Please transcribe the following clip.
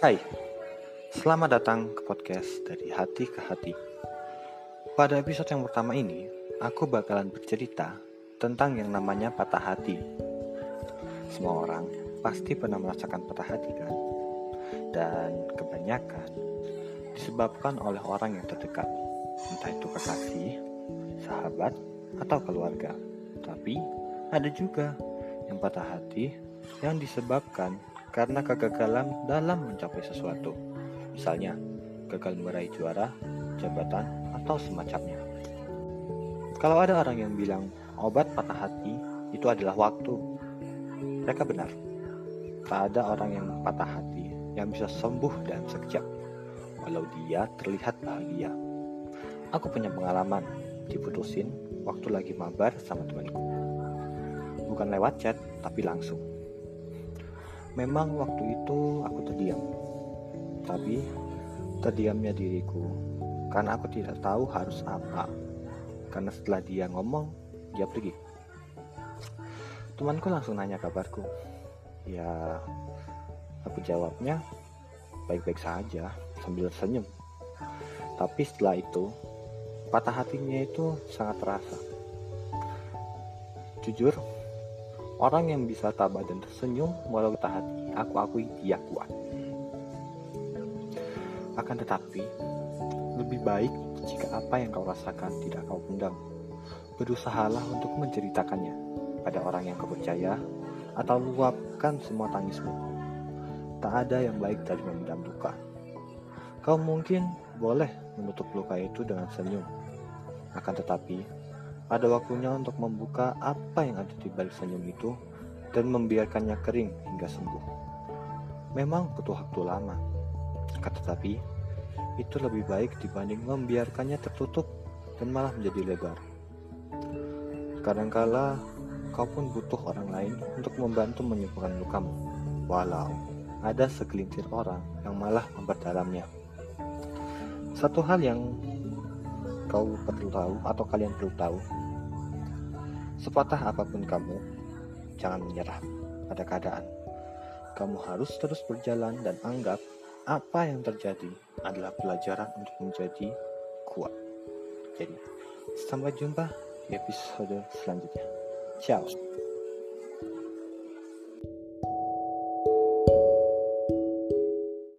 Hai, selamat datang ke podcast dari hati ke hati. Pada episode yang pertama ini, aku bakalan bercerita tentang yang namanya patah hati. Semua orang pasti pernah merasakan patah hati kan? Dan kebanyakan disebabkan oleh orang yang terdekat, entah itu kekasih, sahabat, atau keluarga. Tapi ada juga yang patah hati yang disebabkan karena kegagalan dalam mencapai sesuatu. Misalnya, gagal meraih juara, jabatan, atau semacamnya. Kalau ada orang yang bilang obat patah hati itu adalah waktu, mereka benar. Tak ada orang yang patah hati yang bisa sembuh dalam sekejap, walau dia terlihat bahagia. Aku punya pengalaman diputusin waktu lagi mabar sama temanku. Bukan lewat chat, tapi langsung Memang waktu itu aku terdiam, tapi terdiamnya diriku karena aku tidak tahu harus apa. Karena setelah dia ngomong, dia pergi. Temanku langsung nanya kabarku. Ya, aku jawabnya baik-baik saja sambil senyum. Tapi setelah itu, patah hatinya itu sangat terasa. Jujur, Orang yang bisa tabah dan tersenyum walau kita hati, aku akui dia kuat. Akan tetapi, lebih baik jika apa yang kau rasakan tidak kau pendam. Berusahalah untuk menceritakannya pada orang yang kau percaya atau luapkan semua tangismu. Tak ada yang baik dari memendam duka. Kau mungkin boleh menutup luka itu dengan senyum. Akan tetapi, ada waktunya untuk membuka apa yang ada di balik senyum itu dan membiarkannya kering hingga sembuh. Memang butuh waktu lama, tetapi itu lebih baik dibanding membiarkannya tertutup dan malah menjadi lebar. Kadangkala kau pun butuh orang lain untuk membantu menyembuhkan lukamu, walau ada segelintir orang yang malah memperdalamnya. Satu hal yang kau perlu tahu atau kalian perlu tahu Sepatah apa pun kamu, jangan menyerah pada keadaan. Kamu harus terus berjalan dan anggap apa yang terjadi adalah pelajaran untuk menjadi kuat. Jadi, sampai jumpa di episode selanjutnya. Ciao.